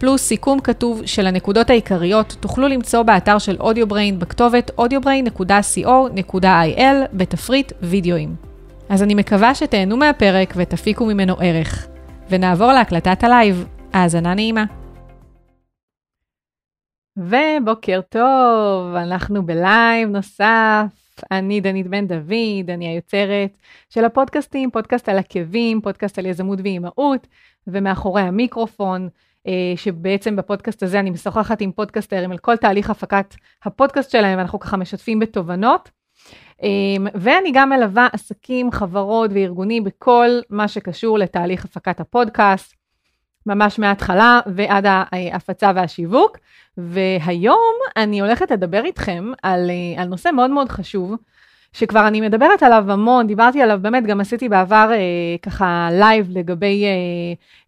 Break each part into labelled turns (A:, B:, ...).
A: פלוס סיכום כתוב של הנקודות העיקריות, תוכלו למצוא באתר של אודיובריין בכתובת audiobrain.co.il בתפריט וידאוים. אז אני מקווה שתהנו מהפרק ותפיקו ממנו ערך. ונעבור להקלטת הלייב. האזנה נעימה. ובוקר טוב, אנחנו בלייב נוסף. אני דנית בן דוד, אני היוצרת של הפודקאסטים, פודקאסט על עקבים, פודקאסט על יזמות ואימהות, ומאחורי המיקרופון, שבעצם בפודקאסט הזה אני משוחחת עם פודקאסטרים על כל תהליך הפקת הפודקאסט שלהם, ואנחנו ככה משתפים בתובנות. אמ, ואני גם מלווה עסקים, חברות וארגונים בכל מה שקשור לתהליך הפקת הפודקאסט, ממש מההתחלה ועד ההפצה והשיווק. והיום אני הולכת לדבר איתכם על, אה, על נושא מאוד מאוד חשוב, שכבר אני מדברת עליו המון, דיברתי עליו באמת, גם עשיתי בעבר אה, ככה לייב לגבי אה,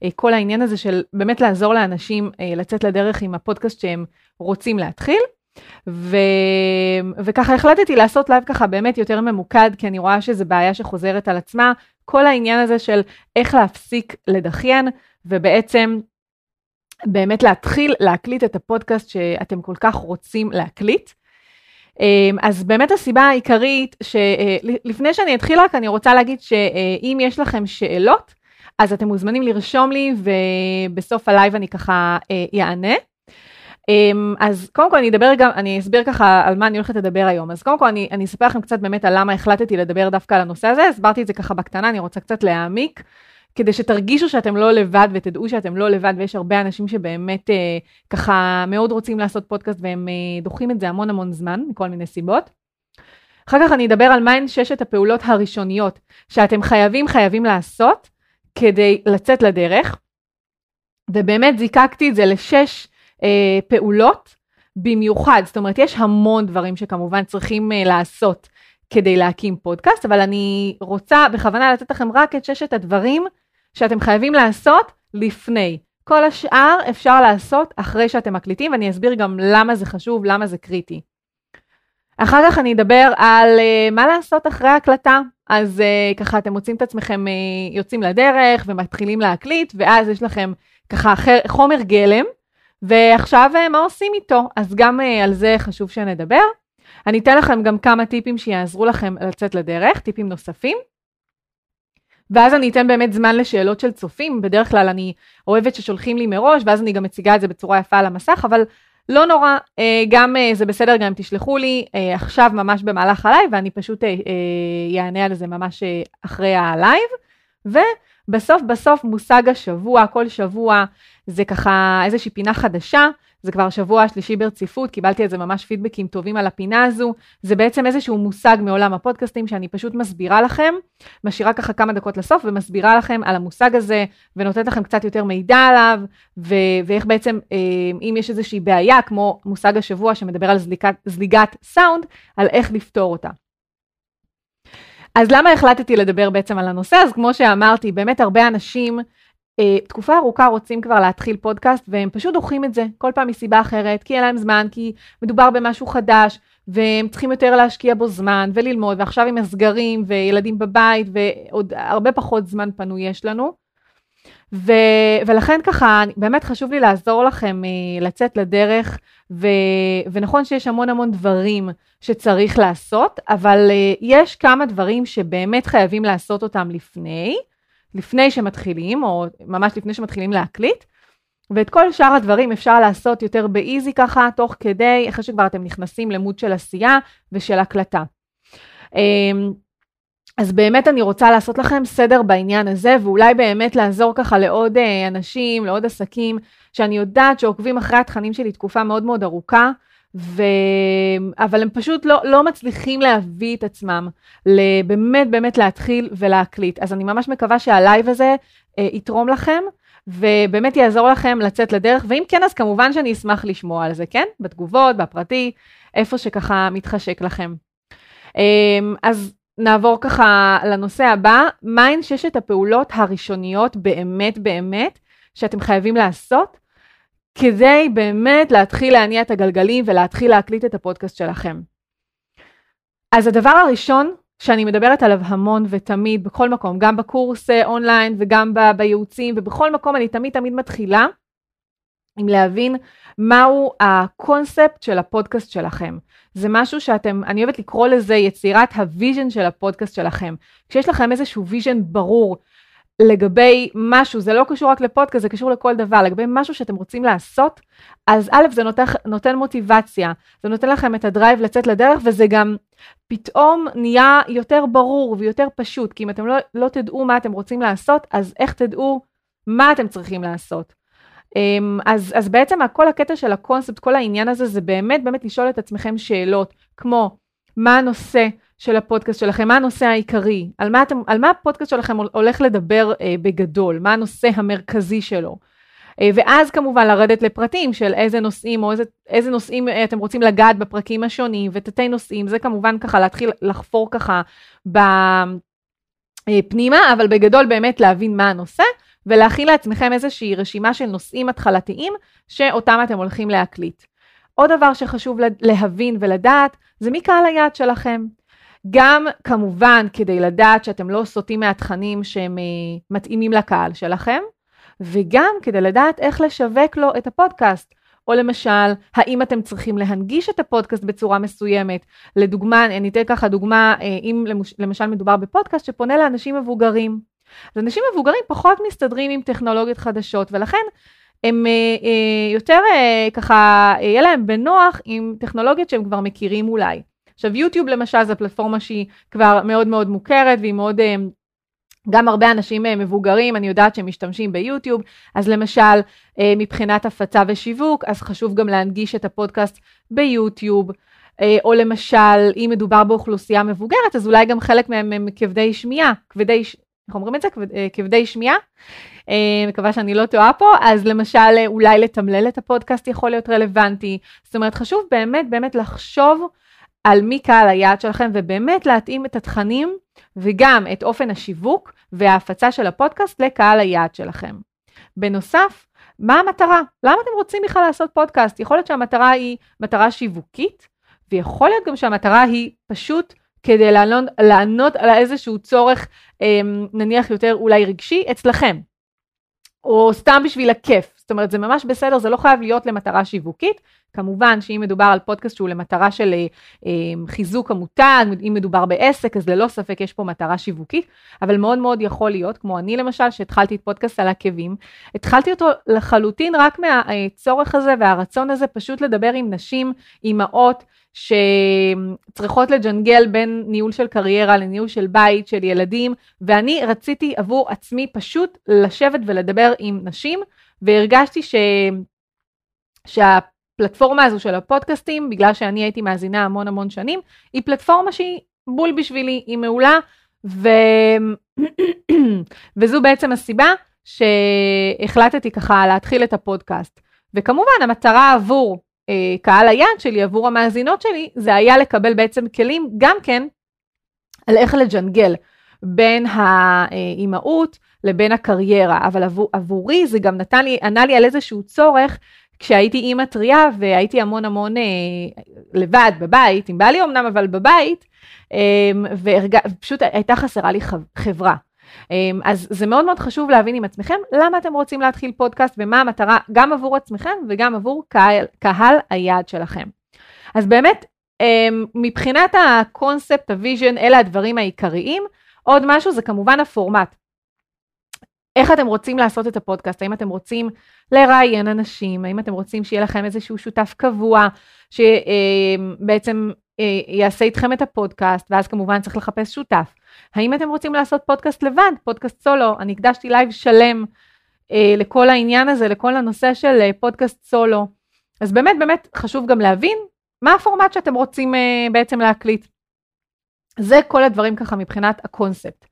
A: אה, כל העניין הזה של באמת לעזור לאנשים אה, לצאת לדרך עם הפודקאסט שהם רוצים להתחיל. ו... וככה החלטתי לעשות לייב ככה באמת יותר ממוקד, כי אני רואה שזו בעיה שחוזרת על עצמה, כל העניין הזה של איך להפסיק לדחיין, ובעצם באמת להתחיל להקליט את הפודקאסט שאתם כל כך רוצים להקליט. אמ, אז באמת הסיבה העיקרית, שלפני שאני אתחיל רק, אני רוצה להגיד שאם יש לכם שאלות, אז אתם מוזמנים לרשום לי, ובסוף הלייב אני ככה אענה. אמ, אז קודם כל אני אדבר גם, אני אסביר ככה על מה אני הולכת לדבר היום. אז קודם כל אני, אני אספר לכם קצת באמת על למה החלטתי לדבר דווקא על הנושא הזה, הסברתי את זה ככה בקטנה, אני רוצה קצת להעמיק, כדי שתרגישו שאתם לא לבד ותדעו שאתם לא לבד, ויש הרבה אנשים שבאמת אה, ככה מאוד רוצים לעשות פודקאסט והם אה, דוחים את זה המון המון זמן, מכל מיני סיבות. אחר כך אני אדבר על מהן ששת הפעולות הראשוניות שאתם חייבים חייבים לעשות כדי לצאת לדרך. ובאמת זיקקתי את זה לשש אה, פעולות במיוחד, זאת אומרת, יש המון דברים שכמובן צריכים אה, לעשות כדי להקים פודקאסט, אבל אני רוצה בכוונה לתת לכם רק את ששת הדברים שאתם חייבים לעשות לפני. כל השאר אפשר לעשות אחרי שאתם מקליטים, ואני אסביר גם למה זה חשוב, למה זה קריטי. אחר כך אני אדבר על uh, מה לעשות אחרי ההקלטה. אז uh, ככה אתם מוצאים את עצמכם uh, יוצאים לדרך ומתחילים להקליט, ואז יש לכם ככה חומר גלם ועכשיו אה, מה עושים איתו? אז גם אה, על זה חשוב שנדבר. אני אתן לכם גם כמה טיפים שיעזרו לכם לצאת לדרך, טיפים נוספים. ואז אני אתן באמת זמן לשאלות של צופים, בדרך כלל אני אוהבת ששולחים לי מראש, ואז אני גם מציגה את זה בצורה יפה על המסך, אבל לא נורא, אה, גם זה בסדר גם אם תשלחו לי עכשיו ממש במהלך הלייב, ואני פשוט אענה על זה ממש אחרי הלייב. ובסוף בסוף מושג השבוע, כל שבוע זה ככה איזושהי פינה חדשה, זה כבר השבוע השלישי ברציפות, קיבלתי על זה ממש פידבקים טובים על הפינה הזו. זה בעצם איזשהו מושג מעולם הפודקאסטים שאני פשוט מסבירה לכם, משאירה ככה כמה דקות לסוף ומסבירה לכם על המושג הזה, ונותנת לכם קצת יותר מידע עליו, ו- ואיך בעצם, אה, אם יש איזושהי בעיה, כמו מושג השבוע שמדבר על זליגת, זליגת סאונד, על איך לפתור אותה. אז למה החלטתי לדבר בעצם על הנושא? אז כמו שאמרתי, באמת הרבה אנשים תקופה ארוכה רוצים כבר להתחיל פודקאסט והם פשוט דוחים את זה כל פעם מסיבה אחרת, כי אין להם זמן, כי מדובר במשהו חדש והם צריכים יותר להשקיע בו זמן וללמוד, ועכשיו עם הסגרים וילדים בבית ועוד הרבה פחות זמן פנוי יש לנו. ו, ולכן ככה, באמת חשוב לי לעזור לכם uh, לצאת לדרך, ו, ונכון שיש המון המון דברים שצריך לעשות, אבל uh, יש כמה דברים שבאמת חייבים לעשות אותם לפני, לפני שמתחילים, או ממש לפני שמתחילים להקליט, ואת כל שאר הדברים אפשר לעשות יותר באיזי ככה, תוך כדי, אחרי שכבר אתם נכנסים למוד של עשייה ושל הקלטה. אמ, אז באמת אני רוצה לעשות לכם סדר בעניין הזה, ואולי באמת לעזור ככה לעוד אה, אנשים, לעוד עסקים, שאני יודעת שעוקבים אחרי התכנים שלי תקופה מאוד מאוד ארוכה, ו... אבל הם פשוט לא, לא מצליחים להביא את עצמם באמת באמת להתחיל ולהקליט. אז אני ממש מקווה שהלייב הזה אה, יתרום לכם, ובאמת יעזור לכם לצאת לדרך, ואם כן, אז כמובן שאני אשמח לשמוע על זה, כן? בתגובות, בפרטי, איפה שככה מתחשק לכם. אה, אז נעבור ככה לנושא הבא, מהן ששת הפעולות הראשוניות באמת באמת שאתם חייבים לעשות כדי באמת להתחיל להניע את הגלגלים ולהתחיל להקליט את הפודקאסט שלכם. אז הדבר הראשון שאני מדברת עליו המון ותמיד, בכל מקום, גם בקורס אה, אונליין וגם ב- בייעוצים ובכל מקום אני תמיד תמיד מתחילה עם להבין מהו הקונספט של הפודקאסט שלכם. זה משהו שאתם, אני אוהבת לקרוא לזה יצירת ה vision של הפודקאסט שלכם. כשיש לכם איזשהו vision ברור לגבי משהו, זה לא קשור רק לפודקאסט, זה קשור לכל דבר, לגבי משהו שאתם רוצים לעשות, אז א', זה נותן, נותן מוטיבציה, זה נותן לכם את ה drive לצאת לדרך, וזה גם פתאום נהיה יותר ברור ויותר פשוט, כי אם אתם לא, לא תדעו מה אתם רוצים לעשות, אז איך תדעו מה אתם צריכים לעשות. אמ, אז, אז בעצם כל הקטע של הקונספט, כל העניין הזה, זה באמת באמת לשאול את עצמכם שאלות, כמו מה הנושא של הפודקאסט שלכם, מה הנושא העיקרי, על מה, אתם, על מה הפודקאסט שלכם הולך לדבר אה, בגדול, מה הנושא המרכזי שלו. אה, ואז כמובן לרדת לפרטים של איזה נושאים או איזה, איזה נושאים אה, אתם רוצים לגעת בפרקים השונים ותתי נושאים, זה כמובן ככה להתחיל לחפור ככה בפנימה, אה, אבל בגדול באמת להבין מה הנושא. ולהכין לעצמכם איזושהי רשימה של נושאים התחלתיים שאותם אתם הולכים להקליט. עוד דבר שחשוב להבין ולדעת זה מי קהל היעד שלכם. גם כמובן כדי לדעת שאתם לא סוטים מהתכנים שהם uh, מתאימים לקהל שלכם, וגם כדי לדעת איך לשווק לו את הפודקאסט. או למשל, האם אתם צריכים להנגיש את הפודקאסט בצורה מסוימת? לדוגמה, אני אתן ככה דוגמה, אה, אם למשל מדובר בפודקאסט שפונה לאנשים מבוגרים. אז אנשים מבוגרים פחות מסתדרים עם טכנולוגיות חדשות, ולכן הם אה, אה, יותר אה, ככה, אה, יהיה להם בנוח עם טכנולוגיות שהם כבר מכירים אולי. עכשיו יוטיוב למשל זו פלטפורמה שהיא כבר מאוד מאוד מוכרת והיא מאוד, אה, גם הרבה אנשים אה, מבוגרים, אני יודעת שהם משתמשים ביוטיוב, אז למשל אה, מבחינת הפצה ושיווק, אז חשוב גם להנגיש את הפודקאסט ביוטיוב. או למשל, אם מדובר באוכלוסייה מבוגרת, אז אולי גם חלק מהם הם כבדי שמיעה, כבדי, איך אומרים את זה? אה, כבדי שמיעה. מקווה שאני לא טועה פה, אז למשל אולי לתמלל את הפודקאסט יכול להיות רלוונטי. זאת אומרת, חשוב באמת באמת לחשוב על מי קהל היעד שלכם ובאמת להתאים את התכנים וגם את אופן השיווק וההפצה של הפודקאסט לקהל היעד שלכם. בנוסף, מה המטרה? למה אתם רוצים בכלל לעשות פודקאסט? יכול להיות שהמטרה היא מטרה שיווקית, ויכול להיות גם שהמטרה היא פשוט כדי לענות, לענות על איזשהו צורך, אמ, נניח יותר אולי רגשי, אצלכם. או סתם בשביל הכיף. זאת אומרת, זה ממש בסדר, זה לא חייב להיות למטרה שיווקית. כמובן שאם מדובר על פודקאסט שהוא למטרה של אה, אמ, חיזוק המותג, אם מדובר בעסק, אז ללא ספק יש פה מטרה שיווקית, אבל מאוד מאוד יכול להיות, כמו אני למשל, שהתחלתי את פודקאסט על עקבים, התחלתי אותו לחלוטין רק מהצורך הזה והרצון הזה פשוט לדבר עם נשים, אימהות, שצריכות לג'נגל בין ניהול של קריירה לניהול של בית, של ילדים, ואני רציתי עבור עצמי פשוט לשבת ולדבר עם נשים, והרגשתי ש... שהפלטפורמה הזו של הפודקאסטים, בגלל שאני הייתי מאזינה המון המון שנים, היא פלטפורמה שהיא בול בשבילי, היא מעולה, ו... וזו בעצם הסיבה שהחלטתי ככה להתחיל את הפודקאסט. וכמובן המטרה עבור קהל היעד שלי, עבור המאזינות שלי, זה היה לקבל בעצם כלים גם כן על איך לג'נגל בין האימהות לבין הקריירה, אבל עבור, עבורי זה גם נתן לי, ענה לי על איזשהו צורך כשהייתי אימא טריה והייתי המון המון אה, לבד בבית, עם בעלי אמנם אבל בבית, אה, ופשוט הייתה חסרה לי חברה. אמ, אז זה מאוד מאוד חשוב להבין עם עצמכם למה אתם רוצים להתחיל פודקאסט ומה המטרה גם עבור עצמכם וגם עבור קהל, קהל היעד שלכם. אז באמת, אמ, מבחינת הקונספט, ה vision, אלה הדברים העיקריים. עוד משהו זה כמובן הפורמט. איך אתם רוצים לעשות את הפודקאסט? האם אתם רוצים לראיין אנשים? האם אתם רוצים שיהיה לכם איזשהו שותף קבוע שבעצם אה, יעשה איתכם את הפודקאסט, ואז כמובן צריך לחפש שותף. האם אתם רוצים לעשות פודקאסט לבד, פודקאסט סולו? אני הקדשתי לייב שלם אה, לכל העניין הזה, לכל הנושא של אה, פודקאסט סולו. אז באמת באמת חשוב גם להבין מה הפורמט שאתם רוצים אה, בעצם להקליט. זה כל הדברים ככה מבחינת הקונספט.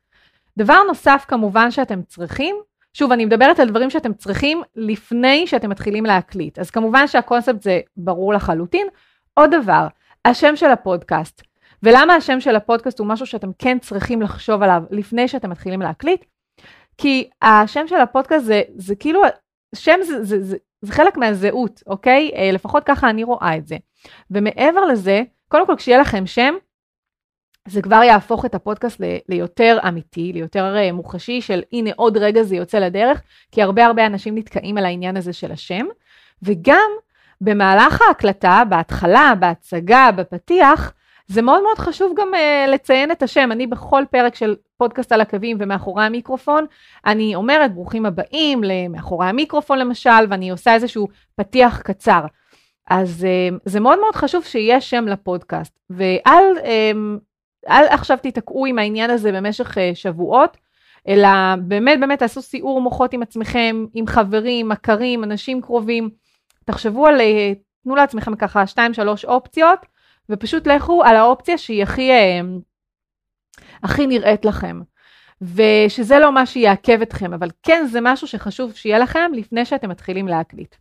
A: דבר נוסף כמובן שאתם צריכים, שוב אני מדברת על דברים שאתם צריכים לפני שאתם מתחילים להקליט, אז כמובן שהקונספט זה ברור לחלוטין. עוד דבר, השם של הפודקאסט. ולמה השם של הפודקאסט הוא משהו שאתם כן צריכים לחשוב עליו לפני שאתם מתחילים להקליט? כי השם של הפודקאסט זה, זה כאילו, שם זה, זה, זה, זה חלק מהזהות, אוקיי? אה, לפחות ככה אני רואה את זה. ומעבר לזה, קודם כל כשיהיה לכם שם, זה כבר יהפוך את הפודקאסט ל- ליותר אמיתי, ליותר uh, מוחשי של הנה עוד רגע זה יוצא לדרך, כי הרבה הרבה אנשים נתקעים על העניין הזה של השם. וגם במהלך ההקלטה, בהתחלה, בהצגה, בפתיח, זה מאוד מאוד חשוב גם uh, לציין את השם. אני בכל פרק של פודקאסט על הקווים ומאחורי המיקרופון, אני אומרת ברוכים הבאים למאחורי המיקרופון למשל, ואני עושה איזשהו פתיח קצר. אז uh, זה מאוד מאוד חשוב שיהיה שם לפודקאסט, ואל אל עכשיו תיתקעו עם העניין הזה במשך uh, שבועות, אלא באמת באמת תעשו סיעור מוחות עם עצמכם, עם חברים, מכרים, אנשים קרובים. תחשבו על, uh, תנו לעצמכם ככה 2-3 אופציות, ופשוט לכו על האופציה שהיא הכי, uh, הכי נראית לכם. ושזה לא מה שיעכב אתכם, אבל כן זה משהו שחשוב שיהיה לכם לפני שאתם מתחילים להקליט.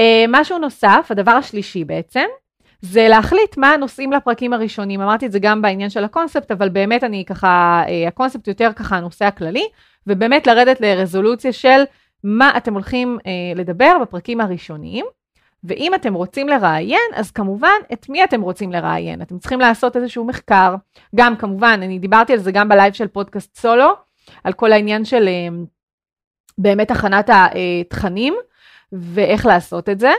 A: אה, משהו נוסף, הדבר השלישי בעצם, זה להחליט מה הנושאים לפרקים הראשונים. אמרתי את זה גם בעניין של הקונספט, אבל באמת אני ככה, אה, הקונספט יותר ככה הנושא הכללי, ובאמת לרדת לרזולוציה של מה אתם הולכים אה, לדבר בפרקים הראשוניים. ואם אתם רוצים לראיין, אז כמובן, את מי אתם רוצים לראיין? אתם צריכים לעשות איזשהו מחקר. גם, כמובן, אני דיברתי על זה גם בלייב של פודקאסט סולו, על כל העניין של אה, באמת הכנת התכנים ואיך לעשות את זה.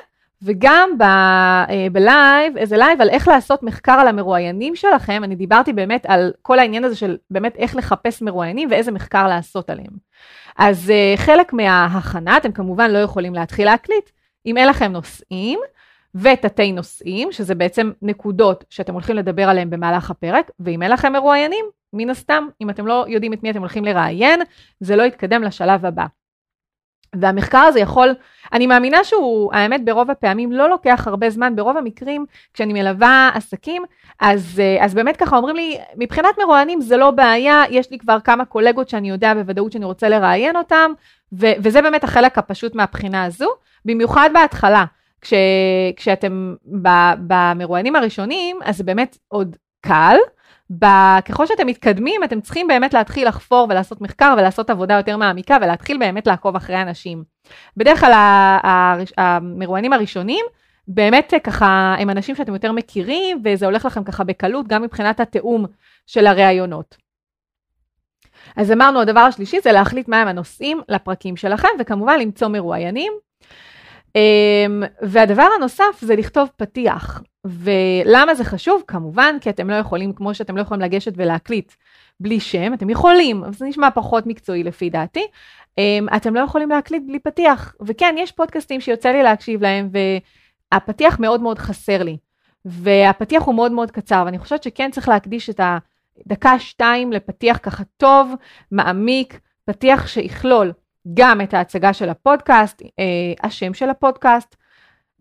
A: וגם ב, אה, בלייב, איזה לייב על איך לעשות מחקר על המרואיינים שלכם, אני דיברתי באמת על כל העניין הזה של באמת איך לחפש מרואיינים ואיזה מחקר לעשות עליהם. אז אה, חלק מההכנה, אתם כמובן לא יכולים להתחיל להקליט, אם אין לכם נושאים ותתי נושאים, שזה בעצם נקודות שאתם הולכים לדבר עליהם במהלך הפרק, ואם אין לכם מרואיינים, מן הסתם, אם אתם לא יודעים את מי אתם הולכים לראיין, זה לא יתקדם לשלב הבא. והמחקר הזה יכול, אני מאמינה שהוא, האמת, ברוב הפעמים לא לוקח הרבה זמן, ברוב המקרים, כשאני מלווה עסקים, אז, אה, אז באמת ככה אומרים לי, מבחינת מרואיינים זה לא בעיה, יש לי כבר כמה קולגות שאני יודע בוודאות שאני רוצה לראיין אותם, ו, וזה באמת החלק הפשוט מהבחינה הזו, במיוחד בהתחלה. כש, כשאתם במרואיינים הראשונים, אז זה באמת עוד קל, ככל שאתם מתקדמים, אתם צריכים באמת להתחיל לחפור ולעשות מחקר ולעשות עבודה יותר מעמיקה ולהתחיל באמת לעקוב אחרי אנשים. בדרך כלל המרואיינים הראשונים, באמת ככה, הם אנשים שאתם יותר מכירים, וזה הולך לכם ככה בקלות, גם מבחינת התיאום של הראיונות. אז אמרנו, הדבר השלישי זה להחליט מהם הנושאים לפרקים שלכם, וכמובן למצוא מרואיינים. אמ, והדבר הנוסף זה לכתוב פתיח. ולמה זה חשוב? כמובן, כי אתם לא יכולים, כמו שאתם לא יכולים לגשת ולהקליט בלי שם, אתם יכולים, אבל זה נשמע פחות מקצועי לפי דעתי, אמ, אתם לא יכולים להקליט בלי פתיח. וכן, יש פודקאסטים שיוצא לי להקשיב להם, והפתיח מאוד מאוד חסר לי. והפתיח הוא מאוד מאוד קצר, ואני חושבת שכן צריך להקדיש את הדקה-שתיים לפתיח ככה טוב, מעמיק, פתיח שיכלול גם את ההצגה של הפודקאסט, אה, השם של הפודקאסט,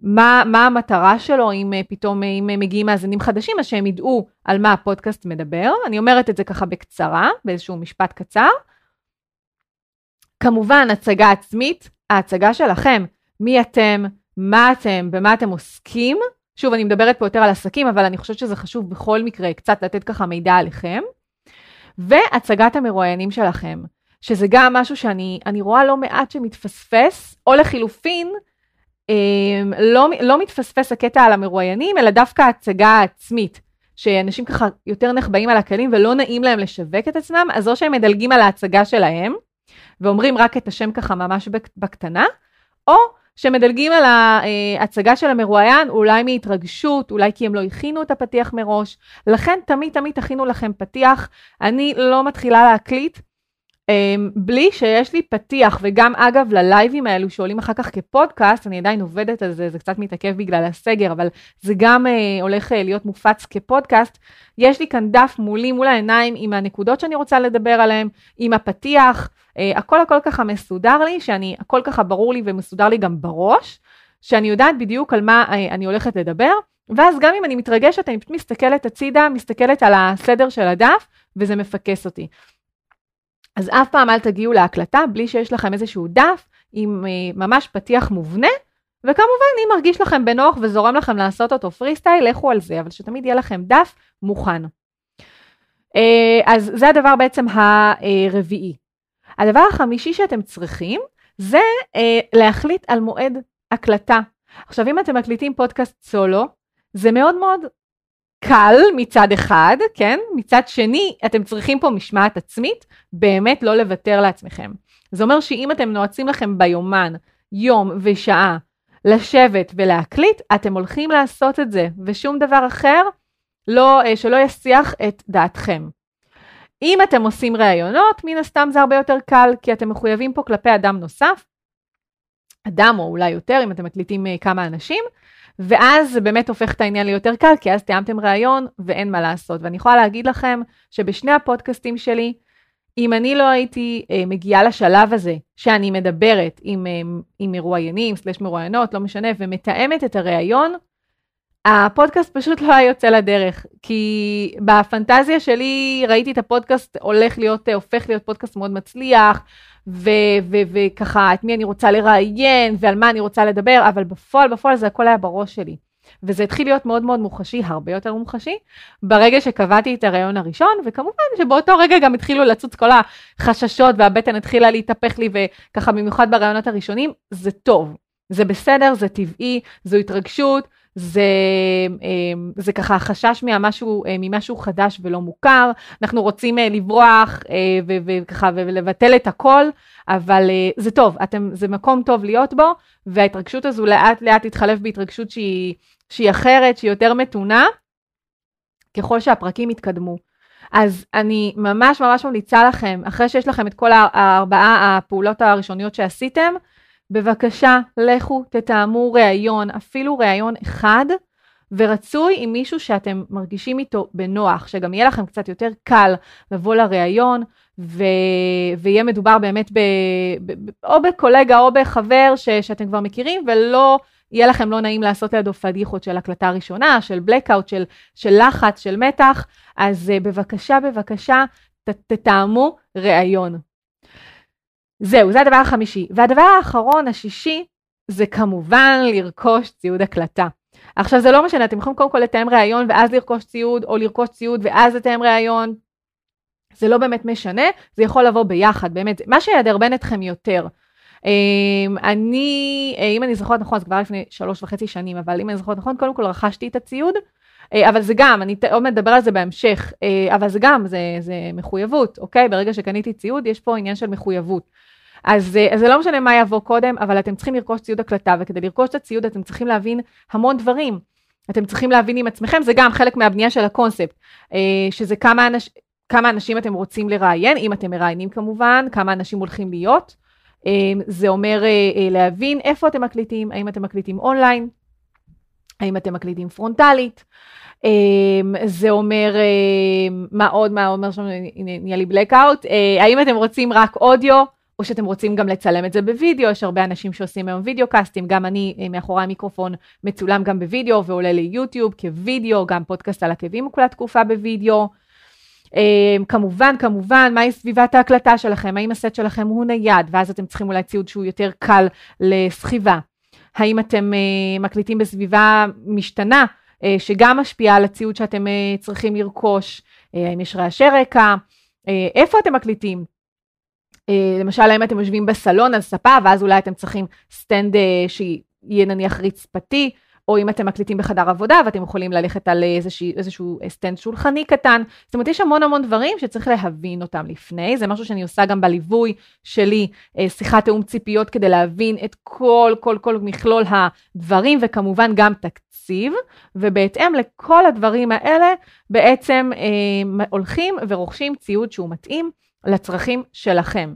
A: מה, מה המטרה שלו, אם אה, פתאום אה, אם מגיעים מאזינים חדשים, אז שהם ידעו על מה הפודקאסט מדבר. אני אומרת את זה ככה בקצרה, באיזשהו משפט קצר. כמובן, הצגה עצמית, ההצגה שלכם, מי אתם, מה אתם, במה אתם עוסקים. שוב, אני מדברת פה יותר על עסקים, אבל אני חושבת שזה חשוב בכל מקרה קצת לתת ככה מידע עליכם. והצגת המרואיינים שלכם, שזה גם משהו שאני רואה לא מעט שמתפספס, או לחילופין, אמ, לא, לא מתפספס הקטע על המרואיינים, אלא דווקא ההצגה העצמית, שאנשים ככה יותר נחבאים על הכלים ולא נעים להם לשווק את עצמם, אז או שהם מדלגים על ההצגה שלהם, ואומרים רק את השם ככה ממש בקטנה, או שמדלגים על ההצגה של המרואיין, אולי מהתרגשות, אולי כי הם לא הכינו את הפתיח מראש. לכן תמיד תמיד תכינו לכם פתיח. אני לא מתחילה להקליט בלי שיש לי פתיח, וגם אגב ללייבים האלו שעולים אחר כך כפודקאסט, אני עדיין עובדת על זה, זה קצת מתעכב בגלל הסגר, אבל זה גם uh, הולך uh, להיות מופץ כפודקאסט. יש לי כאן דף מולי, מול העיניים, עם הנקודות שאני רוצה לדבר עליהן, עם הפתיח, uh, הכל הכל ככה מסודר לי, שאני, הכל ככה ברור לי ומסודר לי גם בראש, שאני יודעת בדיוק על מה uh, אני הולכת לדבר, ואז גם אם אני מתרגשת, אני פשוט מסתכלת הצידה, מסתכלת על הסדר של הדף, וזה מפקס אותי. אז אף פעם אל תגיעו להקלטה בלי שיש לכם איזשהו דף עם אה, ממש פתיח מובנה, וכמובן, אם מרגיש לכם בנוח וזורם לכם לעשות אותו פרי סטייל, לכו על זה, אבל שתמיד יהיה לכם דף מוכן. אה, אז זה הדבר בעצם הרביעי. הדבר החמישי שאתם צריכים זה אה, להחליט על מועד הקלטה. עכשיו אם אתם מקליטים פודקאסט סולו, זה מאוד מאוד קל מצד אחד, כן? מצד שני, אתם צריכים פה משמעת עצמית, באמת לא לוותר לעצמכם. זה אומר שאם אתם נועצים לכם ביומן יום ושעה לשבת ולהקליט, אתם הולכים לעשות את זה, ושום דבר אחר לא, אה, שלא יסיח את דעתכם. אם אתם עושים ראיונות, מן הסתם זה הרבה יותר קל, כי אתם מחויבים פה כלפי אדם נוסף, אדם או אולי יותר, אם אתם מקליטים אה, כמה אנשים, ואז זה באמת הופך את העניין ליותר קל, כי אז תיאמתם ראיון ואין מה לעשות. ואני יכולה להגיד לכם שבשני הפודקאסטים שלי, אם אני לא הייתי אה, מגיעה לשלב הזה, שאני מדברת עם, אה, עם מרואיינים, סלש מרואיינות, לא משנה, ומתאמת את הראיון, הפודקאסט פשוט לא היה יוצא לדרך, כי בפנטזיה שלי ראיתי את הפודקאסט הולך להיות, הופך להיות פודקאסט מאוד מצליח, וככה את מי אני רוצה לראיין ועל מה אני רוצה לדבר, אבל בפועל, בפועל זה הכל היה בראש שלי. וזה התחיל להיות מאוד מאוד מוחשי, הרבה יותר מוחשי, ברגע שקבעתי את הרעיון הראשון, וכמובן שבאותו רגע גם התחילו לצוץ כל החששות והבטן התחילה להתהפך לי, וככה במיוחד ברעיונות הראשונים, זה טוב, זה בסדר, זה טבעי, זו התרגשות, זה, אמ, זה ככה חשש ממשהו, אה, ממשהו חדש ולא מוכר, אנחנו רוצים אה, לברוח אה, וככה ולבטל את הכל, אבל זה טוב, אתם, זה מקום טוב להיות בו, וההתרגשות הזו לאט לאט תתחלף בהתרגשות שהיא, שהיא אחרת, שהיא יותר מתונה, ככל שהפרקים יתקדמו. אז אני ממש ממש ממליצה לכם, אחרי שיש לכם את כל הארבעה הפעולות הראשוניות שעשיתם, בבקשה, לכו תתאמו ראיון, אפילו ראיון אחד, ורצוי עם מישהו שאתם מרגישים איתו בנוח, שגם יהיה לכם קצת יותר קל לבוא לראיון, ו... ויהיה מדובר באמת ב... ב... או בקולגה או בחבר ש... שאתם כבר מכירים, ולא יהיה לכם לא נעים לעשות לידו פדיחות של הקלטה ראשונה, של בלקאוט, של, של לחץ, של מתח, אז uh, בבקשה, בבקשה, ת... תתאמו ראיון. זהו, זה הדבר החמישי. והדבר האחרון, השישי, זה כמובן לרכוש ציוד הקלטה. עכשיו זה לא משנה, אתם יכולים קודם כל לתאם ראיון ואז לרכוש ציוד, או לרכוש ציוד ואז לתאם ראיון. זה לא באמת משנה, זה יכול לבוא ביחד, באמת, מה שידרבן אתכם יותר. אמ, אני, אה, אם אני זוכרת נכון, זה כבר לפני שלוש וחצי שנים, אבל אם אני זוכרת נכון, קודם כל רכשתי את הציוד, אבל זה גם, אני עוד מדבר על זה בהמשך, אה, אבל זה גם, זה, זה מחויבות, אוקיי? ברגע שקניתי ציוד, יש פה עניין של מחויבות. אז, אז זה לא משנה מה יבוא קודם, אבל אתם צריכים לרכוש ציוד הקלטה, וכדי לרכוש את הציוד אתם צריכים להבין המון דברים. אתם צריכים להבין עם עצמכם, זה גם חלק מהבנייה של הקונספט, שזה כמה, אנש, כמה אנשים אתם רוצים לראיין, אם אתם מראיינים כמובן, כמה אנשים הולכים להיות. זה אומר להבין איפה אתם מקליטים, האם אתם מקליטים אונליין, האם אתם מקליטים פרונטלית, זה אומר, מה עוד, מה אומר שם, נהיה לי blackout, האם אתם רוצים רק אודיו, או שאתם רוצים גם לצלם את זה בווידאו, יש הרבה אנשים שעושים היום וידאו קאסטים, גם אני אה, מאחורי המיקרופון מצולם גם בווידאו ועולה ליוטיוב כווידאו, גם פודקאסט על עקבים מוקלט תקופה בווידאו. אמ, כמובן, כמובן, מהי סביבת ההקלטה שלכם? האם הסט שלכם הוא נייד, ואז אתם צריכים אולי ציוד שהוא יותר קל לסחיבה? האם אתם אה, מקליטים בסביבה משתנה, אה, שגם משפיעה על הציוד שאתם אה, צריכים לרכוש? האם יש רעשי רקע? איפה אתם מקליטים? למשל, האם אתם יושבים בסלון על ספה, ואז אולי אתם צריכים stand שיהיה נניח רצפתי, או אם אתם מקליטים בחדר עבודה ואתם יכולים ללכת על איזשה, איזשהו stand שולחני קטן. זאת אומרת, יש המון המון דברים שצריך להבין אותם לפני, זה משהו שאני עושה גם בליווי שלי, אה, שיחת תיאום ציפיות כדי להבין את כל, כל, כל מכלול הדברים, וכמובן גם תקציב, ובהתאם לכל הדברים האלה, בעצם אה, הולכים ורוכשים ציוד שהוא מתאים לצרכים שלכם.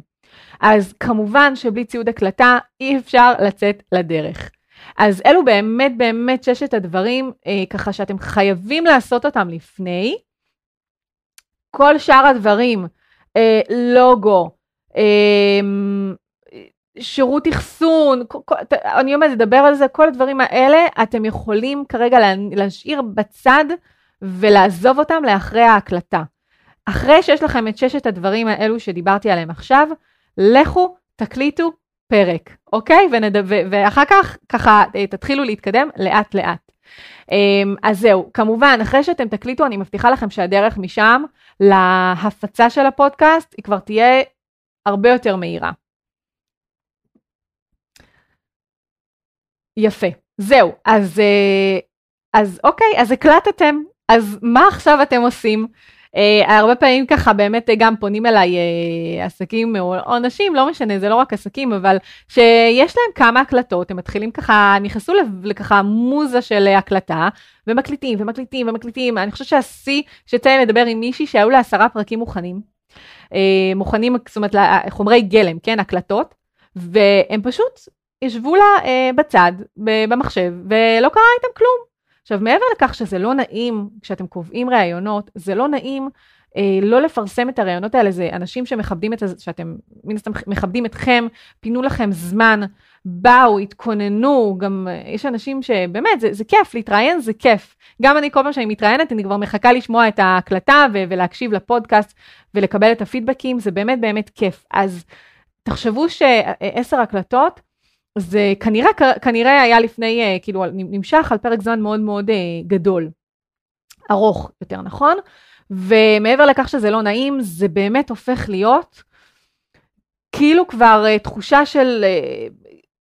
A: אז כמובן שבלי ציוד הקלטה אי אפשר לצאת לדרך. אז אלו באמת באמת ששת הדברים אה, ככה שאתם חייבים לעשות אותם לפני. כל שאר הדברים, אה, לוגו, אה, שירות אחסון, אני אומרת, לדבר על זה, כל הדברים האלה, אתם יכולים כרגע להשאיר בצד ולעזוב אותם לאחרי ההקלטה. אחרי שיש לכם את ששת הדברים האלו שדיברתי עליהם עכשיו, לכו, תקליטו פרק, אוקיי? ונד... ו... ואחר כך ככה אה, תתחילו להתקדם לאט לאט. אמ, אז זהו, כמובן, אחרי שאתם תקליטו, אני מבטיחה לכם שהדרך משם להפצה של הפודקאסט היא כבר תהיה הרבה יותר מהירה. יפה, זהו, אז, אה, אז אוקיי, אז הקלטתם, אז מה עכשיו אתם עושים? Uh, הרבה פעמים ככה באמת גם פונים אליי uh, עסקים או, או אנשים, לא משנה, זה לא רק עסקים, אבל שיש להם כמה הקלטות, הם מתחילים ככה, נכנסו לככה מוזה של הקלטה, ומקליטים ומקליטים ומקליטים. אני חושבת שהשיא שיצא לדבר עם מישהי שהיו לה עשרה פרקים מוכנים, uh, מוכנים, זאת אומרת, חומרי גלם, כן, הקלטות, והם פשוט ישבו לה uh, בצד, במחשב, ולא קרה איתם כלום. עכשיו, מעבר לכך שזה לא נעים, כשאתם קובעים ראיונות, זה לא נעים אה, לא לפרסם את הראיונות האלה, זה אנשים שמכבדים את, שאתם מן הסתם מכבדים אתכם, פינו לכם זמן, באו, התכוננו, גם אה, יש אנשים שבאמת, זה, זה כיף, להתראיין זה כיף. גם אני, כל פעם שאני מתראיינת, אני כבר מחכה לשמוע את ההקלטה ו- ולהקשיב לפודקאסט ולקבל את הפידבקים, זה באמת באמת כיף. אז תחשבו שעשר הקלטות, זה כנראה, כנראה היה לפני, אה, כאילו, נמשך על פרק זמן מאוד מאוד אה, גדול, ארוך יותר, נכון? ומעבר לכך שזה לא נעים, זה באמת הופך להיות כאילו כבר אה, תחושה של,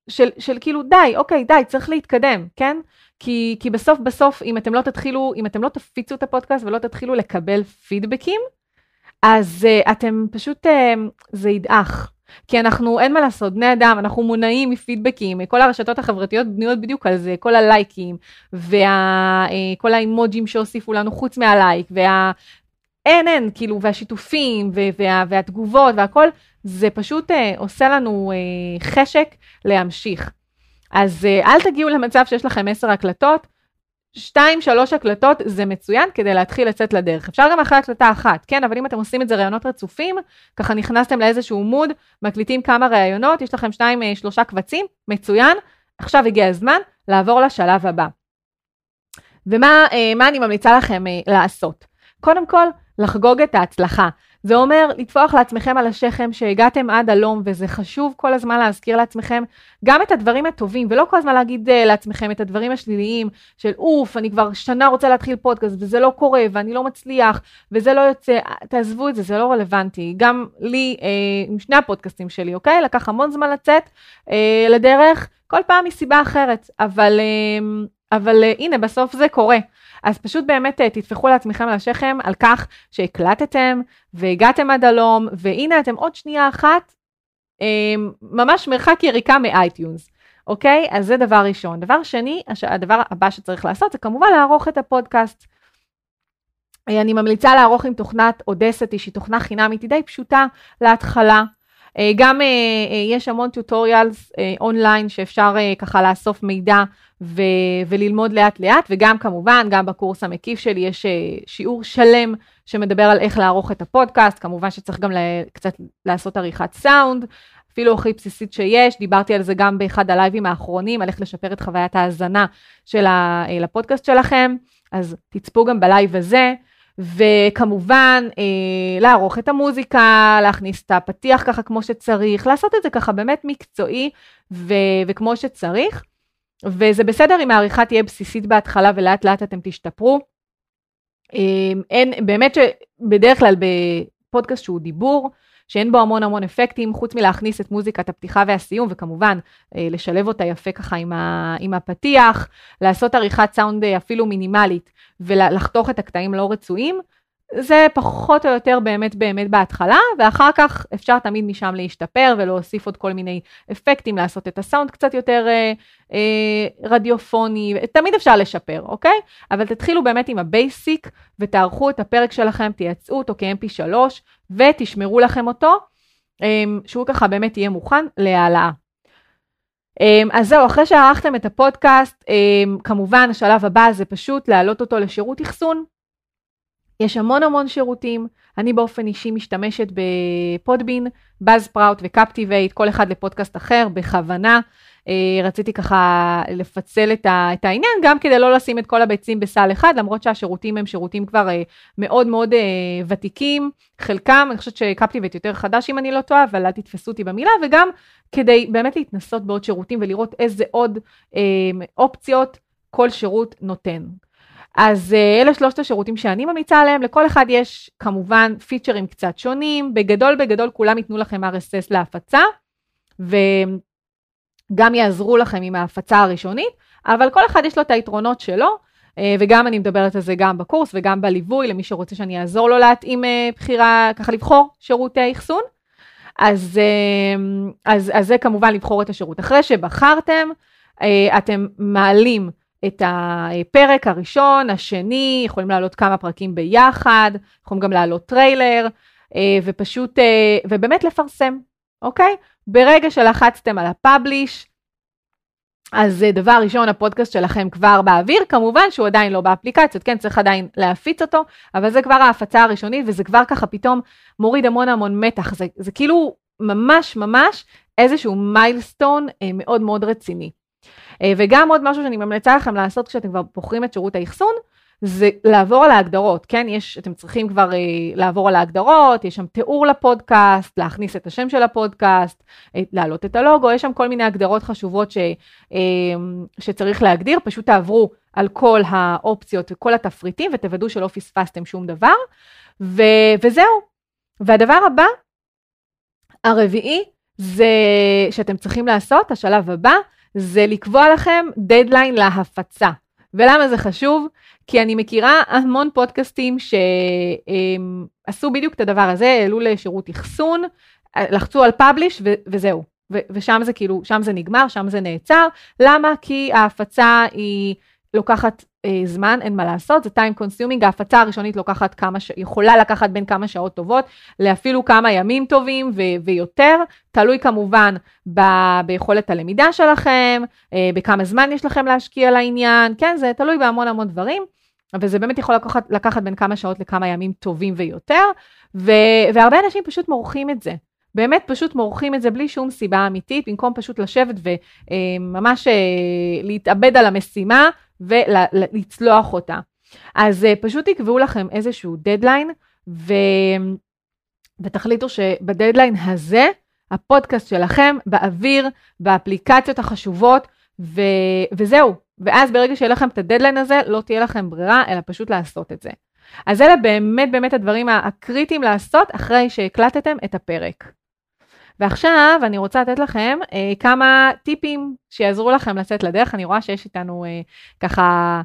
A: של, של כאילו די, אוקיי, די, צריך להתקדם, כן? כי, כי בסוף בסוף, אם אתם לא תתחילו, אם אתם לא תפיצו את הפודקאסט ולא תתחילו לקבל פידבקים, אז אתם פשוט, זה ידעך. כי אנחנו, אין מה לעשות, בני אדם, אנחנו מונעים מפידבקים, כל הרשתות החברתיות בנויות בדיוק על זה, כל הלייקים, וכל וה, האימוג'ים שהוסיפו לנו חוץ מהלייק, וה... אין, אין, כאילו, והשיתופים, וה, והתגובות והכל, זה פשוט אה, עושה לנו אה, חשק להמשיך. אז אה, אל תגיעו למצב שיש לכם עשר הקלטות, שתיים, שלוש הקלטות זה מצוין כדי להתחיל לצאת לדרך. אפשר גם אחרי הקלטה אחת, כן, אבל אם אתם עושים את זה ראיונות רצופים, ככה נכנסתם לאיזשהו מוד, מקליטים כמה ראיונות, יש לכם שתיים, אה, שלושה קבצים, מצוין, עכשיו הגיע הזמן לעבור לשלב הבא. ומה אה, אני ממליצה לכם אה, לעשות? קודם כל, לחגוג את ההצלחה. זה אומר לטפוח לעצמכם על השכם שהגעתם עד הלום, וזה חשוב כל הזמן להזכיר לעצמכם גם את הדברים הטובים, ולא כל הזמן להגיד uh, לעצמכם את הדברים השליליים של אוף, אני כבר שנה רוצה להתחיל פודקאסט, וזה לא קורה, ואני לא מצליח, וזה לא יוצא, תעזבו את זה, זה לא רלוונטי. גם לי, uh, עם שני הפודקאסטים שלי, אוקיי? לקח המון זמן לצאת uh, לדרך, כל פעם מסיבה אחרת, אבל, uh, אבל uh, הנה, בסוף זה קורה. אז פשוט באמת אה, תטפחו לעצמכם על השכם על כך שהקלטתם והגעתם עד הלום, והנה אתם עוד שנייה אחת, אמ, ממש מרחק יריקה מאייטיונס. אוקיי? אז זה דבר ראשון. דבר שני, הדבר הבא שצריך לעשות זה כמובן לערוך את הפודקאסט. אה, אני ממליצה לערוך עם תוכנת Audacity, שהיא תוכנה חינמית, היא די פשוטה להתחלה. אה, גם יש המון tutorials online שאפשר ככה לאסוף מידע ו- וללמוד לאט לאט, וגם כמובן, גם בקורס המקיף שלי יש אה, שיעור שלם שמדבר על איך לערוך את הפודקאסט, כמובן שצריך גם קצת לעשות עריכת סאונד, אפילו הכי בסיסית שיש, דיברתי על זה גם באחד הלייבים האחרונים, על איך לשפר את חוויית ההאזנה של הפודקאסט שלכם, אז תצפו גם בלייב הזה. וכמובן, אה, לערוך את המוזיקה, להכניס את הפתיח ככה כמו שצריך, לעשות את זה ככה באמת מקצועי ו- וכמו שצריך. וזה בסדר אם העריכה תהיה בסיסית בהתחלה ולאט לאט אתם תשתפרו. אמ, אין, באמת שבדרך כלל בפודקאסט שהוא דיבור, שאין בו המון המון אפקטים, חוץ מלהכניס את מוזיקת הפתיחה והסיום, וכמובן אה, לשלב אותה יפה ככה עם, ה, עם הפתיח, לעשות עריכת סאונד אה, אפילו מינימלית, ולחתוך את הקטעים לא רצויים, זה פחות או יותר באמת באמת בהתחלה, ואחר כך אפשר תמיד משם להשתפר ולהוסיף עוד כל מיני אפקטים, לעשות את הסאונד קצת יותר אה, אה, רדיופוני, תמיד אפשר לשפר, אוקיי? אבל תתחילו באמת עם ה basic ותערכו את הפרק שלכם, תייצאו אותו כ-mp3 ותשמרו לכם אותו, אה, שהוא ככה באמת יהיה מוכן להעלאה. אה, אז זהו, אחרי שערכתם את הפודקאסט, אה, כמובן השלב הבא זה פשוט להעלות אותו לשירות אחסון. יש המון המון שירותים, אני באופן אישי משתמשת בפודבין, באז פראוט וקפטיבייט, כל אחד לפודקאסט אחר, בכוונה. רציתי ככה לפצל את, ה, את העניין, גם כדי לא לשים את כל הביצים בסל אחד, למרות שהשירותים הם שירותים כבר מאוד מאוד ותיקים, חלקם, אני חושבת שקפטיבט יותר חדש אם אני לא טועה, אבל אל תתפסו אותי במילה, וגם כדי באמת להתנסות בעוד שירותים ולראות איזה עוד אופציות כל שירות נותן. אז אלה שלושת השירותים שאני ממליצה עליהם, לכל אחד יש כמובן פיצ'רים קצת שונים, בגדול בגדול כולם ייתנו לכם RSS להפצה, וגם יעזרו לכם עם ההפצה הראשונית, אבל כל אחד יש לו את היתרונות שלו, אה, וגם אני מדברת על זה גם בקורס וגם בליווי, למי שרוצה שאני אעזור לו להתאים אה, בחירה, ככה לבחור שירותי אחסון. אז, אז, אז זה כמובן לבחור את השירות. אחרי שבחרתם, אתם מעלים את הפרק הראשון, השני, יכולים לעלות כמה פרקים ביחד, יכולים גם לעלות טריילר, אה, ופשוט, אה, ובאמת לפרסם, אוקיי? ברגע שלחצתם על הפאבליש, אז אה, דבר ראשון, הפודקאסט שלכם כבר באוויר, כמובן שהוא עדיין לא באפליקציות, כן, צריך עדיין להפיץ אותו, אבל זה כבר ההפצה הראשונית, וזה כבר ככה פתאום מוריד המון המון מתח, זה, זה כאילו ממש ממש איזשהו מיילסטון מאוד מאוד רציני. אה, וגם עוד משהו שאני ממליצה לכם לעשות כשאתם כבר בוחרים את שירות האחסון, זה לעבור על ההגדרות, כן? יש, אתם צריכים כבר אה, לעבור על ההגדרות, יש שם תיאור לפודקאסט, להכניס את השם של הפודקאסט, אה, להעלות את הלוגו, יש שם כל מיני הגדרות חשובות ש, אה, שצריך להגדיר, פשוט תעברו על כל האופציות וכל התפריטים ותוודאו שלא פספסתם שום דבר, ו, וזהו. והדבר הבא, הרביעי, זה שאתם צריכים לעשות, השלב הבא, זה לקבוע לכם דדליין להפצה. ולמה זה חשוב? כי אני מכירה המון פודקאסטים שעשו בדיוק את הדבר הזה, העלו לשירות אחסון, לחצו על פאבליש וזהו. ושם זה כאילו, שם זה נגמר, שם זה נעצר. למה? כי ההפצה היא לוקחת אה, זמן, אין מה לעשות, זה time consuming, ההפצה הראשונית לוקחת כמה, ש... יכולה לקחת בין כמה שעות טובות לאפילו כמה ימים טובים ו... ויותר, תלוי כמובן ב... ביכולת הלמידה שלכם, אה, בכמה זמן יש לכם להשקיע לעניין, כן, זה תלוי בהמון המון דברים, אבל זה באמת יכול לקחת, לקחת בין כמה שעות לכמה ימים טובים ויותר, ו... והרבה אנשים פשוט מורחים את זה. באמת פשוט מורחים את זה בלי שום סיבה אמיתית, במקום פשוט לשבת וממש אה, להתאבד על המשימה ולצלוח אותה. אז אה, פשוט תקבעו לכם איזשהו דדליין, ו... ותחליטו שבדדליין הזה, הפודקאסט שלכם באוויר, באפליקציות החשובות, ו... וזהו. ואז ברגע שיהיה לכם את הדדליין הזה, לא תהיה לכם ברירה, אלא פשוט לעשות את זה. אז אלה באמת באמת הדברים הקריטיים לעשות אחרי שהקלטתם את הפרק. ועכשיו אני רוצה לתת לכם אה, כמה טיפים שיעזרו לכם לצאת לדרך. אני רואה שיש איתנו אה, ככה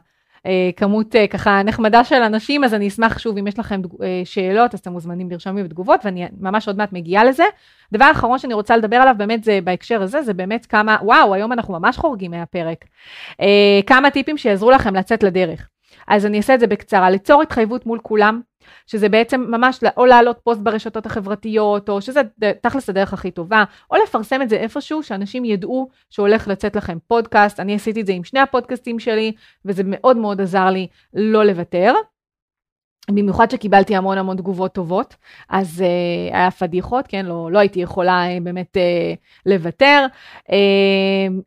A: אה, כמות אה, ככה נחמדה של אנשים, אז אני אשמח שוב, אם יש לכם אה, שאלות, אז אתם מוזמנים לרשום לי בתגובות, ואני ממש עוד מעט מגיעה לזה. דבר אחרון שאני רוצה לדבר עליו באמת זה בהקשר הזה, זה באמת כמה, וואו, היום אנחנו ממש חורגים מהפרק. אה, כמה טיפים שיעזרו לכם לצאת לדרך. אז אני אעשה את זה בקצרה, ליצור התחייבות מול כולם, שזה בעצם ממש או להעלות פוסט ברשתות החברתיות, או שזה תכלס הדרך הכי טובה, או לפרסם את זה איפשהו, שאנשים ידעו שהולך לצאת לכם פודקאסט. אני עשיתי את זה עם שני הפודקאסטים שלי, וזה מאוד מאוד עזר לי לא לוותר. במיוחד שקיבלתי המון המון תגובות טובות, אז uh, היה פדיחות, כן, לא, לא הייתי יכולה uh, באמת uh, לוותר. Uh,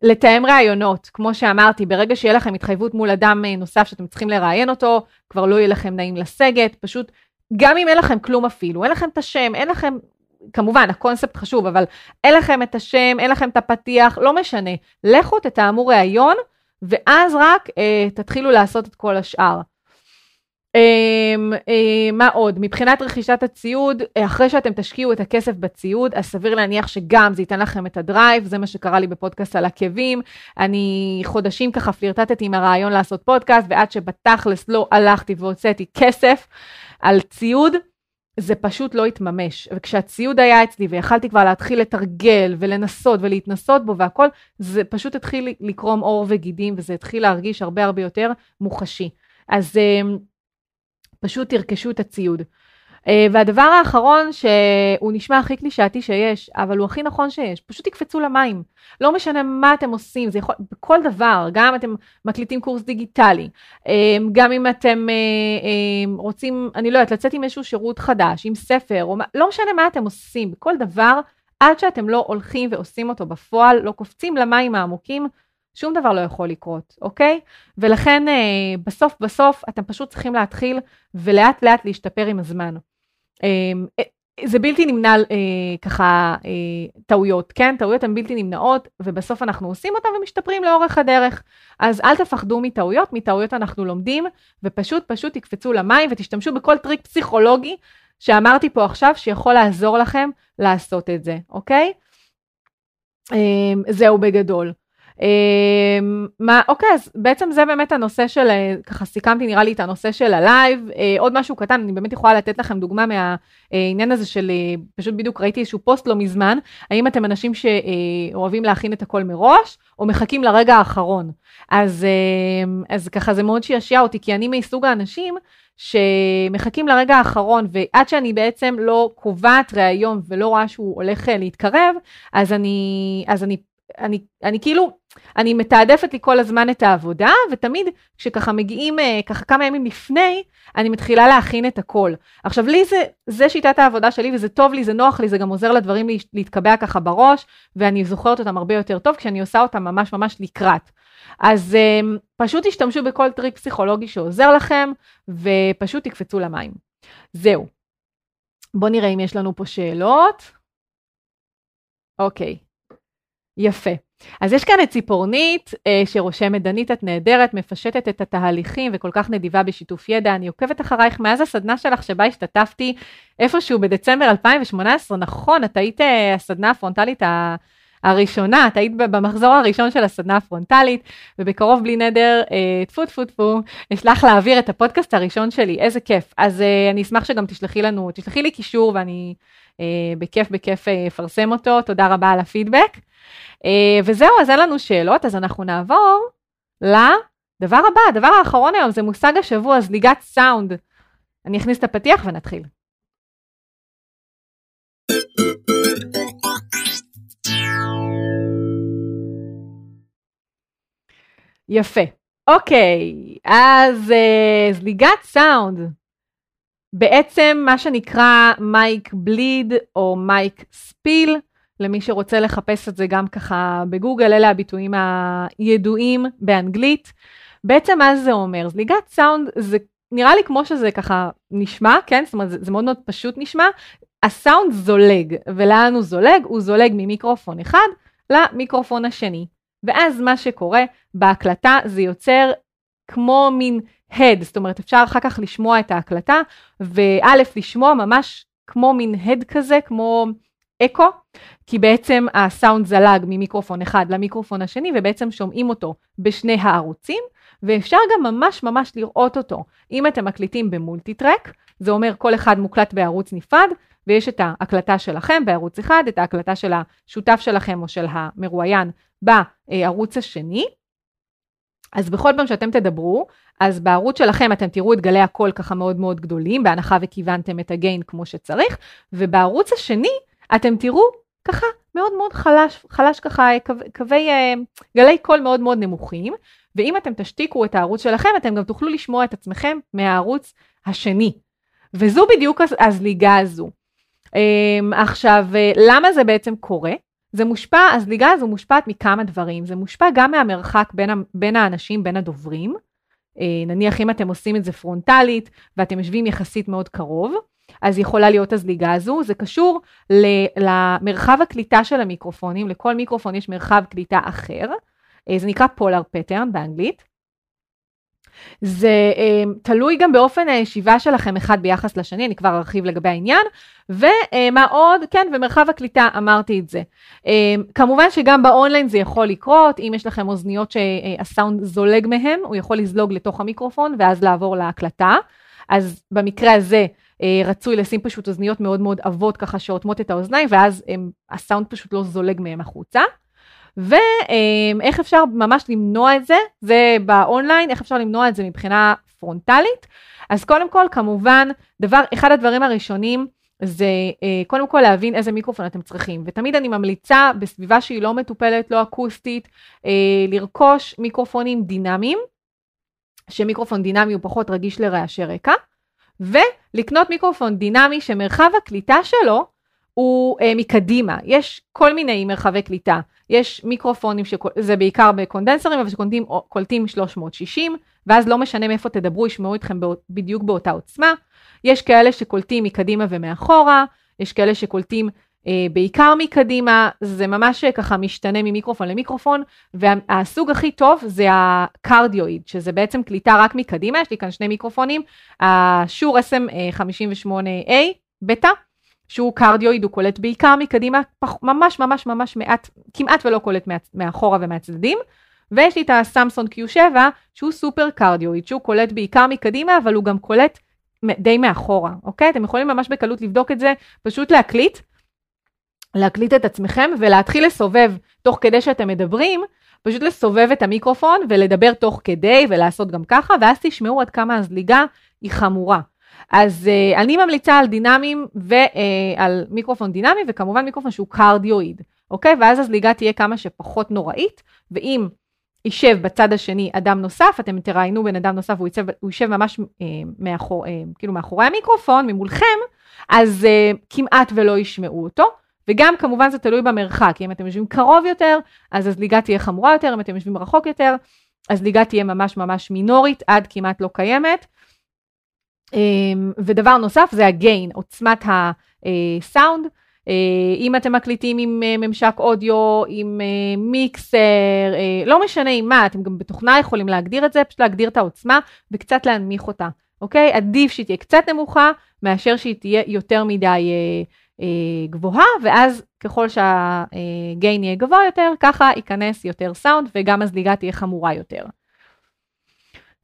A: לתאם ראיונות, כמו שאמרתי, ברגע שיהיה לכם התחייבות מול אדם uh, נוסף שאתם צריכים לראיין אותו, כבר לא יהיה לכם נעים לסגת, פשוט, גם אם אין לכם כלום אפילו, אין לכם את השם, אין לכם, כמובן, הקונספט חשוב, אבל אין לכם את השם, אין לכם את הפתיח, לא משנה. לכו תתאמו ראיון, ואז רק אה, תתחילו לעשות את כל השאר. אמ, אה, מה עוד? מבחינת רכישת הציוד, אחרי שאתם תשקיעו את הכסף בציוד, אז סביר להניח שגם זה ייתן לכם את ה drive, זה מה שקרה לי בפודקאסט על עקבים. אני חודשים ככה פלירטטתי עם הרעיון לעשות פודקאסט, ועד שבתכלס לא הלכתי והוצאתי כסף על ציוד, זה פשוט לא התממש. וכשהציוד היה אצלי ויכלתי כבר להתחיל לתרגל ולנסות ולהתנסות בו והכל, זה פשוט התחיל לקרום עור וגידים וזה התחיל להרגיש הרבה הרבה יותר מוחשי. אז אמ, פשוט תרכשו את הציוד. Uh, והדבר האחרון שהוא נשמע הכי קלישאתי שיש, אבל הוא הכי נכון שיש, פשוט תקפצו למים. לא משנה מה אתם עושים, זה יכול, בכל דבר, גם אם אתם מקליטים קורס דיגיטלי, uh, גם אם אתם uh, רוצים, אני לא יודעת, לצאת עם איזשהו שירות חדש, עם ספר, או לא משנה מה אתם עושים, בכל דבר עד שאתם לא הולכים ועושים אותו בפועל, לא קופצים למים העמוקים, שום דבר לא יכול לקרות, אוקיי? ולכן אה, בסוף בסוף אתם פשוט צריכים להתחיל ולאט לאט להשתפר עם הזמן. אה, אה זה בלתי נמנע אה, ככה אה, טעויות, כן? טעויות הן בלתי נמנעות, ובסוף אנחנו עושים אותן ומשתפרים לאורך הדרך. אז אל תפחדו מטעויות, מטעויות אנחנו לומדים, ופשוט פשוט תקפצו למים ותשתמשו בכל טריק פסיכולוגי שאמרתי פה עכשיו, שיכול לעזור לכם לעשות את זה, אוקיי? אה, זהו בגדול. אמ, מה, אוקיי, אז בעצם זה באמת הנושא של, אה, ככה סיכמתי נראה לי את הנושא של הלייב. אה, עוד משהו קטן, אני באמת יכולה לתת לכם דוגמה מהעניין הזה של, אה, פשוט בדיוק ראיתי איזשהו פוסט לא מזמן, האם אתם אנשים שאוהבים להכין את הכל מראש, או מחכים לרגע האחרון. אז, אז ככה זה מאוד שעשע אותי, כי אני מסוג האנשים שמחכים לרגע האחרון, ועד שאני בעצם לא קובעת ראיון ולא רואה שהוא הולך להתקרב, אז אני, אז אני אני, אני כאילו, אני מתעדפת לי כל הזמן את העבודה, ותמיד כשככה מגיעים אה, ככה כמה ימים לפני, אני מתחילה להכין את הכל. עכשיו לי זה, זה שיטת העבודה שלי וזה טוב לי, זה נוח לי, זה גם עוזר לדברים להתקבע ככה בראש, ואני זוכרת אותם הרבה יותר טוב כשאני עושה אותם ממש ממש לקראת. אז אה, פשוט תשתמשו בכל טריק פסיכולוגי שעוזר לכם, ופשוט תקפצו למים. זהו. בואו נראה אם יש לנו פה שאלות. אוקיי. יפה. אז יש כאן את ציפורנית אה, שרושמת, דנית את נהדרת, מפשטת את התהליכים וכל כך נדיבה בשיתוף ידע. אני עוקבת אחרייך מאז הסדנה שלך שבה השתתפתי איפשהו בדצמבר 2018, נכון, את היית אה, הסדנה הפרונטלית ה... הראשונה, את היית במחזור הראשון של הסדנה הפרונטלית, ובקרוב בלי נדר, אה, טפו טפו טפו, אשלח להעביר את הפודקאסט הראשון שלי, איזה כיף. אז אה, אני אשמח שגם תשלחי לנו, תשלחי לי קישור ואני בכיף בכיף אה, אפרסם אותו, תודה רבה על הפידבק. אה, וזהו, אז אין לנו שאלות, אז אנחנו נעבור לדבר הבא, הדבר האחרון היום זה מושג השבוע, זליגת סאונד. אני אכניס את הפתיח ונתחיל. יפה. אוקיי, אז uh, זליגת סאונד. בעצם מה שנקרא מייק בליד או מייק ספיל, למי שרוצה לחפש את זה גם ככה בגוגל, אלה הביטויים הידועים באנגלית. בעצם מה זה אומר? זליגת סאונד זה נראה לי כמו שזה ככה נשמע, כן? זאת אומרת, זה, זה מאוד מאוד פשוט נשמע. הסאונד זולג, ולאן הוא זולג? הוא זולג ממיקרופון אחד למיקרופון השני. ואז מה שקורה בהקלטה זה יוצר כמו מין הד, זאת אומרת אפשר אחר כך לשמוע את ההקלטה, וא' לשמוע ממש כמו מין הד כזה, כמו אקו, כי בעצם הסאונד זלג ממיקרופון אחד למיקרופון השני ובעצם שומעים אותו בשני הערוצים, ואפשר גם ממש ממש לראות אותו. אם אתם מקליטים במולטי טרק, זה אומר כל אחד מוקלט בערוץ נפרד, ויש את ההקלטה שלכם בערוץ אחד, את ההקלטה של השותף שלכם או של המרואיין בערוץ השני. אז בכל פעם שאתם תדברו, אז בערוץ שלכם אתם תראו את גלי הקול ככה מאוד מאוד גדולים, בהנחה וכיוונתם את הגיין כמו שצריך, ובערוץ השני אתם תראו ככה מאוד מאוד חלש, חלש ככה קווי, קווי אה, גלי קול מאוד מאוד נמוכים, ואם אתם תשתיקו את הערוץ שלכם, אתם גם תוכלו לשמוע את עצמכם מהערוץ השני. וזו בדיוק הזליגה הזו. אמ, עכשיו, אה, למה זה בעצם קורה? זה מושפע, הזליגה הזו מושפעת מכמה דברים. זה מושפע גם מהמרחק בין, בין האנשים, בין הדוברים. אה, נניח אם אתם עושים את זה פרונטלית ואתם יושבים יחסית מאוד קרוב, אז יכולה להיות הזליגה הזו. זה קשור למרחב הקליטה של המיקרופונים, לכל מיקרופון יש מרחב קליטה אחר, אה, זה נקרא פולר פטרן באנגלית. זה um, תלוי גם באופן הישיבה שלכם אחד ביחס לשני, אני כבר ארחיב לגבי העניין. ומה uh, עוד? כן, ומרחב הקליטה, אמרתי את זה. Um, כמובן שגם באונליין זה יכול לקרות, אם יש לכם אוזניות שהסאונד זולג מהם, הוא יכול לזלוג לתוך המיקרופון ואז לעבור להקלטה. אז במקרה הזה, אה, רצוי לשים פשוט אוזניות מאוד מאוד עבות ככה שאוטמות את האוזניים, ואז הם, הסאונד פשוט לא זולג מהם החוצה. ואיך אפשר ממש למנוע את זה, זה באונליין, איך אפשר למנוע את זה מבחינה פרונטלית. אז קודם כל, כמובן, דבר, אחד הדברים הראשונים זה אה, קודם כל להבין איזה מיקרופון אתם צריכים. ותמיד אני ממליצה בסביבה שהיא לא מטופלת, לא אקוסטית, אה, לרכוש מיקרופונים דינמיים, שמיקרופון דינמי הוא פחות רגיש לרעשי רקע. ולקנות מיקרופון דינמי שמרחב הקליטה שלו הוא אה, מקדימה, יש כל מיני מרחבי קליטה, יש מיקרופונים, שזה בעיקר בקונדנסרים, אבל שקולטים 360, ואז לא משנה מאיפה תדברו, ישמעו אתכם בדיוק באותה עוצמה. יש כאלה שקולטים מקדימה ומאחורה, יש כאלה שקולטים אה, בעיקר מקדימה, זה ממש ככה משתנה ממיקרופון למיקרופון, והסוג הכי טוב זה הקרדיואיד, שזה בעצם קליטה רק מקדימה, יש לי כאן שני מיקרופונים, ה Shure SM58A, Beta, שהוא קרדיואיד, הוא קולט בעיקר מקדימה, ממש ממש ממש מעט, כמעט ולא קולט מאחורה ומהצדדים. ויש לי את ה Samson Q7, שהוא סופר קרדיואיד, שהוא קולט בעיקר מקדימה, אבל הוא גם קולט די מאחורה, אוקיי? אתם יכולים ממש בקלות לבדוק את זה, פשוט להקליט, להקליט את עצמכם ולהתחיל לסובב תוך כדי שאתם מדברים, פשוט לסובב את המיקרופון ולדבר תוך כדי ולעשות גם ככה, ואז תשמעו עד כמה הזליגה היא חמורה. אז uh, אני ממליצה על דינאמיים ועל uh, מיקרופון דינמי, וכמובן מיקרופון שהוא קרדיואיד, אוקיי? ואז הזליגה תהיה כמה שפחות נוראית, ואם יישב בצד השני אדם נוסף, אתם תראיינו בן אדם נוסף, הוא יישב, הוא יישב ממש uh, מאחור, uh, כאילו מאחורי המיקרופון, ממולכם, אז uh, כמעט ולא ישמעו אותו. וגם כמובן זה תלוי במרחק, אם אתם יושבים קרוב יותר, אז הזליגה תהיה חמורה יותר, אם אתם יושבים רחוק יותר, הזליגה תהיה ממש ממש מינורית, עד כמעט לא קיימת. אמ, ודבר נוסף זה הגיין, עוצמת הסאונד. אה, אם אתם מקליטים עם אה, ממשק אודיו, עם אה, מיקסר, לא משנה עם מה, אתם גם בתוכנה יכולים להגדיר את זה, פשוט להגדיר את העוצמה וקצת להנמיך אותה, אוקיי? עדיף שהיא תהיה קצת נמוכה, מאשר שהיא תהיה יותר מדי גבוהה, ואז ככל שהגיין יהיה גבוה יותר, ככה ייכנס יותר סאונד וגם הזליגה תהיה חמורה יותר.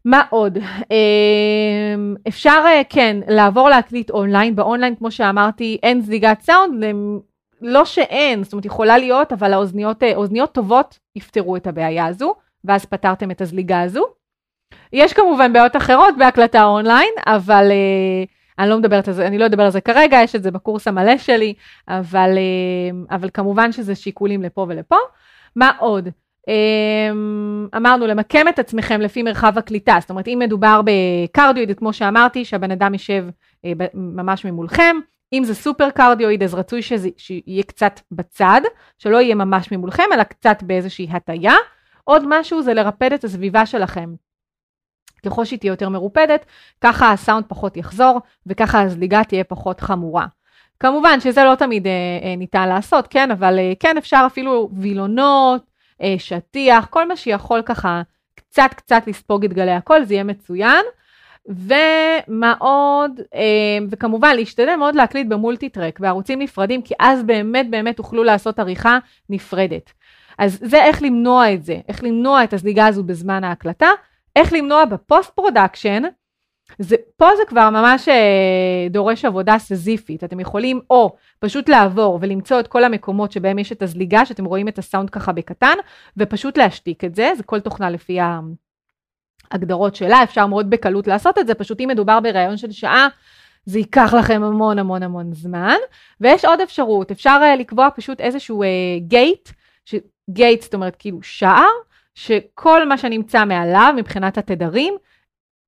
A: מה עוד? אמ, אפשר אה, כן לעבור להקליט אונליין, באונליין כמו שאמרתי אין זליגת סאונד, לא שאין, זאת אומרת יכולה להיות, אבל האוזניות אה, טובות יפתרו את הבעיה הזו, ואז פתרתם את הזליגה הזו. יש כמובן בעיות אחרות בהקלטה אונליין, אבל אה, אני לא מדברת על זה, אני לא אדבר על זה כרגע, יש את זה בקורס המלא שלי, אבל, אבל כמובן שזה שיקולים לפה ולפה. מה עוד? אמ, אמרנו למקם את עצמכם לפי מרחב הקליטה, זאת אומרת אם מדובר בקרדיואיד, כמו שאמרתי, שהבן אדם יישב אה, ממש ממולכם, אם זה סופר קרדיואיד אז רצוי שזה שיהיה קצת בצד, שלא יהיה ממש ממולכם, אלא קצת באיזושהי הטיה. עוד משהו זה לרפד את הסביבה שלכם. ככל שהיא תהיה יותר מרופדת, ככה הסאונד פחות יחזור, וככה הזליגה תהיה פחות חמורה. כמובן שזה לא תמיד אה, אה, ניתן לעשות, כן, אבל אה, כן אפשר אפילו וילונות, שטיח, כל מה שיכול ככה קצת קצת לספוג את גלי הקול, זה יהיה מצוין. ומה עוד, אה, וכמובן להשתדל מאוד להקליט ב multi-track בערוצים נפרדים, כי אז באמת באמת תוכלו לעשות עריכה נפרדת. אז זה איך למנוע את זה, איך למנוע את הזליגה הזו בזמן ההקלטה, איך למנוע ב post production, זה, פה זה כבר ממש אה, דורש עבודה סזיפית, אתם יכולים או פשוט לעבור ולמצוא את כל המקומות שבהם יש את הזליגה, שאתם רואים את הסאונד ככה בקטן, ופשוט להשתיק את זה, זה כל תוכנה לפי ההגדרות שלה, אפשר מאוד בקלות לעשות את זה, פשוט אם מדובר בראיון של שעה, זה ייקח לכם המון המון המון זמן, ויש עוד אפשרות, אפשר אה, לקבוע פשוט איזשהו גייט, אה, גייט זאת אומרת כאילו שער, שכל מה שנמצא מעליו מבחינת התדרים,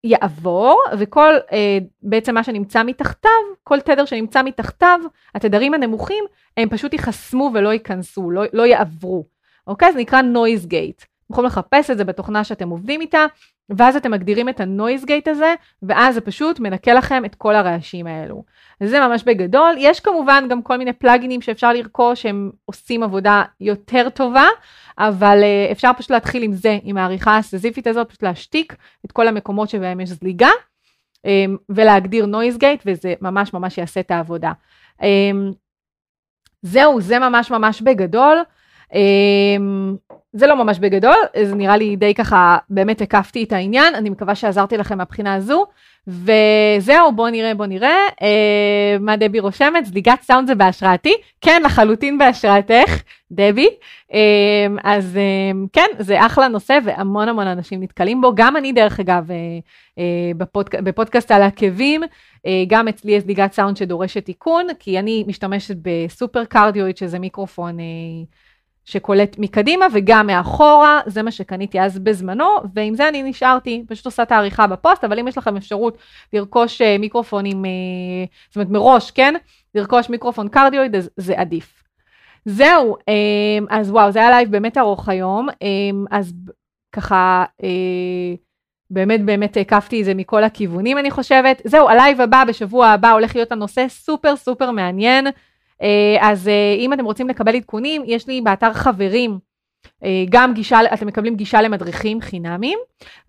A: יעבור, וכל אה, בעצם מה שנמצא מתחתיו, כל תדר שנמצא מתחתיו, התדרים הנמוכים, הם פשוט ייחסמו ולא ייכנסו, לא, לא יעברו. אוקיי? זה נקרא noise gate. אתם יכולים לחפש את זה בתוכנה שאתם עובדים איתה, ואז אתם מגדירים את ה-noise gate הזה, ואז זה פשוט מנקה לכם את כל הרעשים האלו. זה ממש בגדול. יש כמובן גם כל מיני פלאגינים שאפשר לרכוש, שהם עושים עבודה יותר טובה, אבל uh, אפשר פשוט להתחיל עם זה, עם העריכה הסזיפית הזאת, פשוט להשתיק את כל המקומות שבהם יש זליגה, um, ולהגדיר noise gate, וזה ממש ממש יעשה את העבודה. Um, זהו, זה ממש ממש בגדול. Um, זה לא ממש בגדול, זה נראה לי די ככה, באמת הקפתי את העניין, אני מקווה שעזרתי לכם מהבחינה הזו. וזהו, בוא נראה, בוא נראה. אה, מה דבי רושמת? זליגת סאונד זה בהשראתי? כן, לחלוטין בהשראתך, דבי. אה, אז אה, כן, זה אחלה נושא והמון המון אנשים נתקלים בו. גם אני, דרך אגב, אה, אה, בפודק... בפודקאסט על עקבים, אה, גם אצלי יש זליגת סאונד שדורשת תיקון, כי אני משתמשת בסופר קרדיואיד, שזה מיקרופון... אה, שקולט מקדימה וגם מאחורה, זה מה שקניתי אז בזמנו, ועם זה אני נשארתי, פשוט עושה את העריכה בפוסט, אבל אם יש לכם אפשרות לרכוש אה, מיקרופונים, אה, זאת אומרת מראש, כן? לרכוש מיקרופון קרדיואיד, אז זה עדיף. זהו, אז וואו, זה היה לייב באמת ארוך היום, אז ככה, באמת באמת הקפתי את זה מכל הכיוונים אני חושבת. זהו, הלייב הבא בשבוע הבא הולך להיות הנושא סופר סופר מעניין. אז אם אתם רוצים לקבל עדכונים, יש לי באתר חברים אה, גם גישה, אתם מקבלים גישה למדריכים חינמים,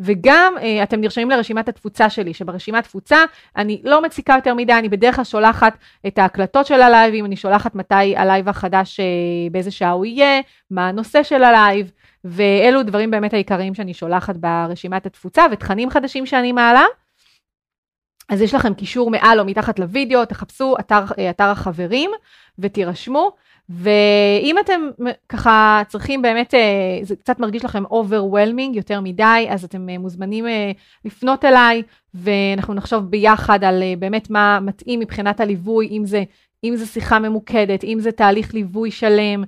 A: וגם אה, אתם נרשמים לרשימת התפוצה שלי, שברשימת תפוצה אני לא מציקה יותר מדי, אני בדרך כלל שולחת את ההקלטות של הלייבים, אני שולחת מתי הלייב החדש, אה, באיזה שעה הוא יהיה, מה הנושא של הלייב, ואלו דברים באמת העיקריים שאני שולחת ברשימת התפוצה, ותכנים חדשים שאני מעלה. אז יש לכם קישור מעל או מתחת לוידאו, תחפשו אתר, אתר החברים ותירשמו. ואם אתם ככה צריכים באמת, אה, זה קצת מרגיש לכם overwhelming יותר מדי, אז אתם אה, מוזמנים אה, לפנות אליי, ואנחנו נחשוב ביחד על באמת מה מתאים מבחינת הליווי, אם זה, אם זה שיחה ממוקדת, אם זה תהליך ליווי שלם,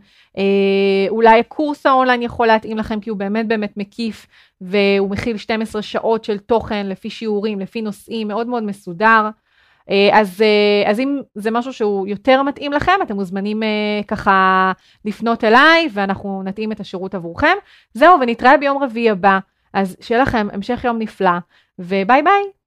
A: אולי הקורס האונליין יכול להתאים לכם, כי הוא באמת באמת מקיף, והוא מכיל 12 שעות של תוכן לפי שיעורים, לפי נושאים, מאוד מאוד מסודר. אה, אז, אה, אז אם זה משהו שהוא יותר מתאים לכם, אתם מוזמנים אה, ככה לפנות אליי ואנחנו נתאים את השירות עבורכם. זהו, ונתראה ביום רביעי הבא. אז שיהיה לכם המשך יום נפלא, וביי ביי.